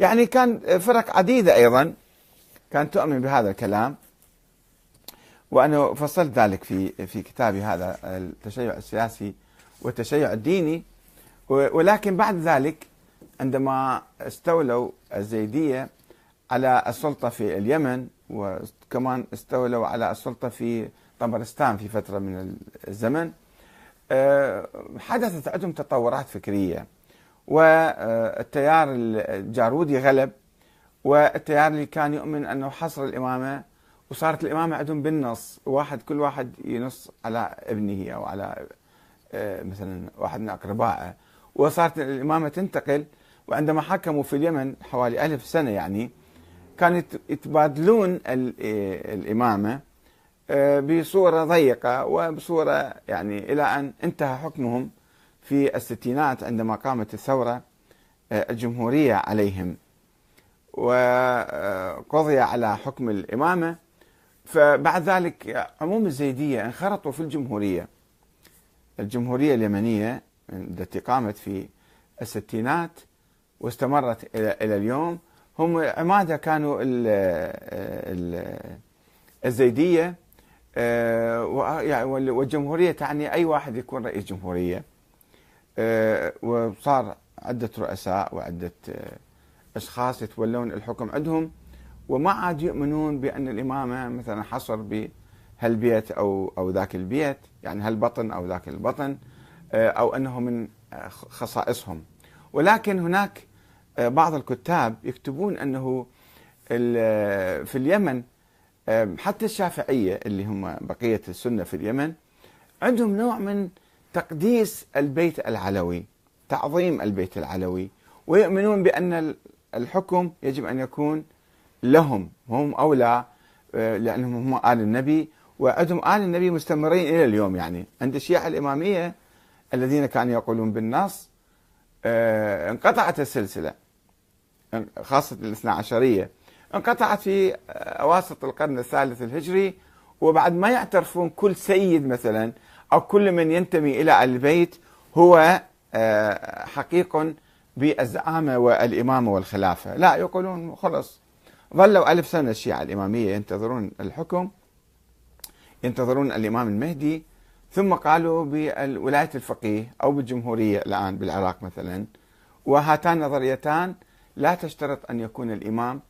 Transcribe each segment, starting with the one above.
يعني كان فرق عديدة أيضا. كانت تؤمن بهذا الكلام. وأنا فصلت ذلك في في كتابي هذا التشيع السياسي والتشيع الديني. ولكن بعد ذلك عندما استولوا الزيدية على السلطة في اليمن وكمان استولوا على السلطة في طبرستان في فترة من الزمن آه، حدثت عندهم تطورات فكرية. والتيار الجارودي غلب والتيار اللي كان يؤمن أنه حصر الإمامة وصارت الإمامة عندهم بالنص واحد كل واحد ينص على ابنه أو على آه، مثلا واحد من أقربائه. وصارت الإمامة تنتقل وعندما حكموا في اليمن حوالي ألف سنة يعني كانوا يتبادلون الإمامة آه، بصورة ضيقة وبصورة يعني إلى أن انتهى حكمهم. في الستينات عندما قامت الثورة آه، الجمهورية عليهم. وقضي على حكم الإمامة. فبعد ذلك عموم الزيدية انخرطوا في الجمهورية. الجمهورية اليمنية التي قامت في الستينات واستمرت إلى اليوم. هم عمادها كانوا الزيدية آه، يعني والجمهورية تعني أي واحد يكون رئيس جمهورية. آه، وصار عدة رؤساء وعدة آه، أشخاص يتولون الحكم عندهم وما عاد يؤمنون بأن الإمامة مثلا حصر بهالبيت أو أو ذاك البيت يعني هالبطن أو ذاك البطن أو أنه من خصائصهم. ولكن هناك بعض الكتاب يكتبون أنه في اليمن حتى الشافعية اللي هم بقية السنة في اليمن عندهم نوع من تقديس البيت العلوي تعظيم البيت العلوي ويؤمنون بأن الحكم يجب أن يكون لهم هم أولى آه، لأنهم هم آل النبي وعندهم آل النبي مستمرين إلى اليوم يعني. عند الشيعة الإمامية الذين كانوا يقولون بالنص آه، انقطعت السلسلة خاصة الاثنى عشرية. انقطعت في أواسط القرن الثالث الهجري وبعد ما يعترفون كل سيد مثلا أو كل من ينتمي إلى البيت هو آه، حقيق بالزعامة والإمامة والخلافة. لا يقولون خلص ظلوا ألف سنة الشيعة الإمامية ينتظرون الحكم ينتظرون الإمام المهدي ثم قالوا بولاية الفقيه أو بالجمهورية الآن بالعراق مثلا وهاتان نظريتان لا تشترط أن يكون الإمام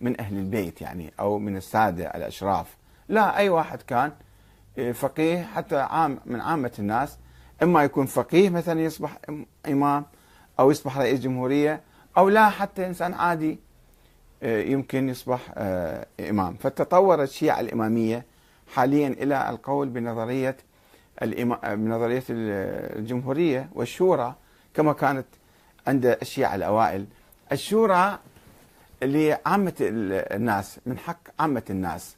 من أهل البيت يعني أو من السادة الأشراف. لا أي واحد كان فقيه حتى عام من عامة الناس. إما يكون فقيه مثلا يصبح إمام أو يصبح رئيس جمهورية أو لا حتى إنسان عادي إيه، يمكن يصبح آه، إمام. فتطورت الشيعة الإمامية حاليا إلى القول بنظرية بنظرية الجمهورية والشورى كما كانت عند الشيعة الأوائل. الشورى لعامة الناس من حق عامة الناس.